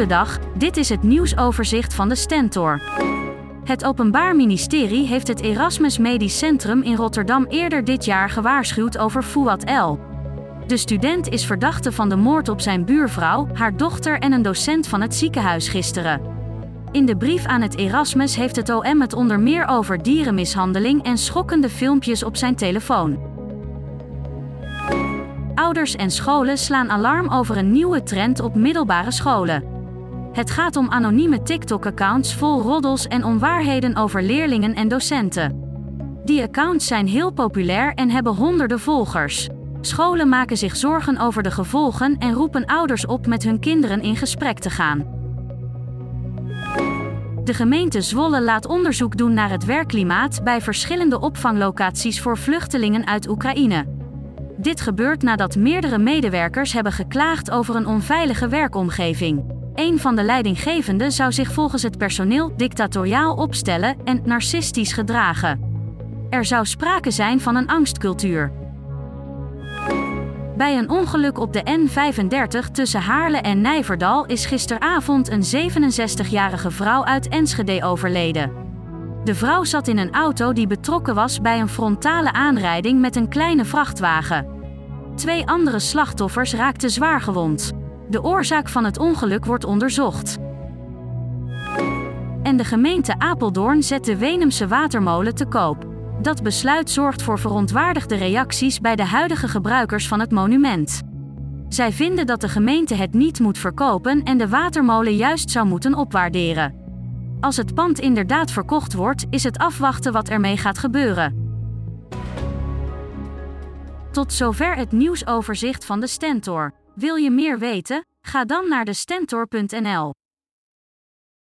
Goedendag, dit is het nieuwsoverzicht van de Stentor. Het Openbaar Ministerie heeft het Erasmus Medisch Centrum in Rotterdam eerder dit jaar gewaarschuwd over Fouad L. De student is verdachte van de moord op zijn buurvrouw, haar dochter en een docent van het ziekenhuis gisteren. In de brief aan het Erasmus heeft het OM het onder meer over dierenmishandeling en schokkende filmpjes op zijn telefoon. Ouders en scholen slaan alarm over een nieuwe trend op middelbare scholen. Het gaat om anonieme TikTok-accounts vol roddels en onwaarheden over leerlingen en docenten. Die accounts zijn heel populair en hebben honderden volgers. Scholen maken zich zorgen over de gevolgen en roepen ouders op met hun kinderen in gesprek te gaan. De gemeente Zwolle laat onderzoek doen naar het werkklimaat bij verschillende opvanglocaties voor vluchtelingen uit Oekraïne. Dit gebeurt nadat meerdere medewerkers hebben geklaagd over een onveilige werkomgeving. Een van de leidinggevenden zou zich volgens het personeel dictatoriaal opstellen en narcistisch gedragen. Er zou sprake zijn van een angstcultuur. Bij een ongeluk op de N35 tussen Haarle en Nijverdal is gisteravond een 67-jarige vrouw uit Enschede overleden. De vrouw zat in een auto die betrokken was bij een frontale aanrijding met een kleine vrachtwagen. Twee andere slachtoffers raakten zwaar gewond. De oorzaak van het ongeluk wordt onderzocht. En de gemeente Apeldoorn zet de Wenemse watermolen te koop. Dat besluit zorgt voor verontwaardigde reacties bij de huidige gebruikers van het monument. Zij vinden dat de gemeente het niet moet verkopen en de watermolen juist zou moeten opwaarderen. Als het pand inderdaad verkocht wordt, is het afwachten wat ermee gaat gebeuren. Tot zover het nieuwsoverzicht van de Stentor. Wil je meer weten? Ga dan naar de Stentor.nl.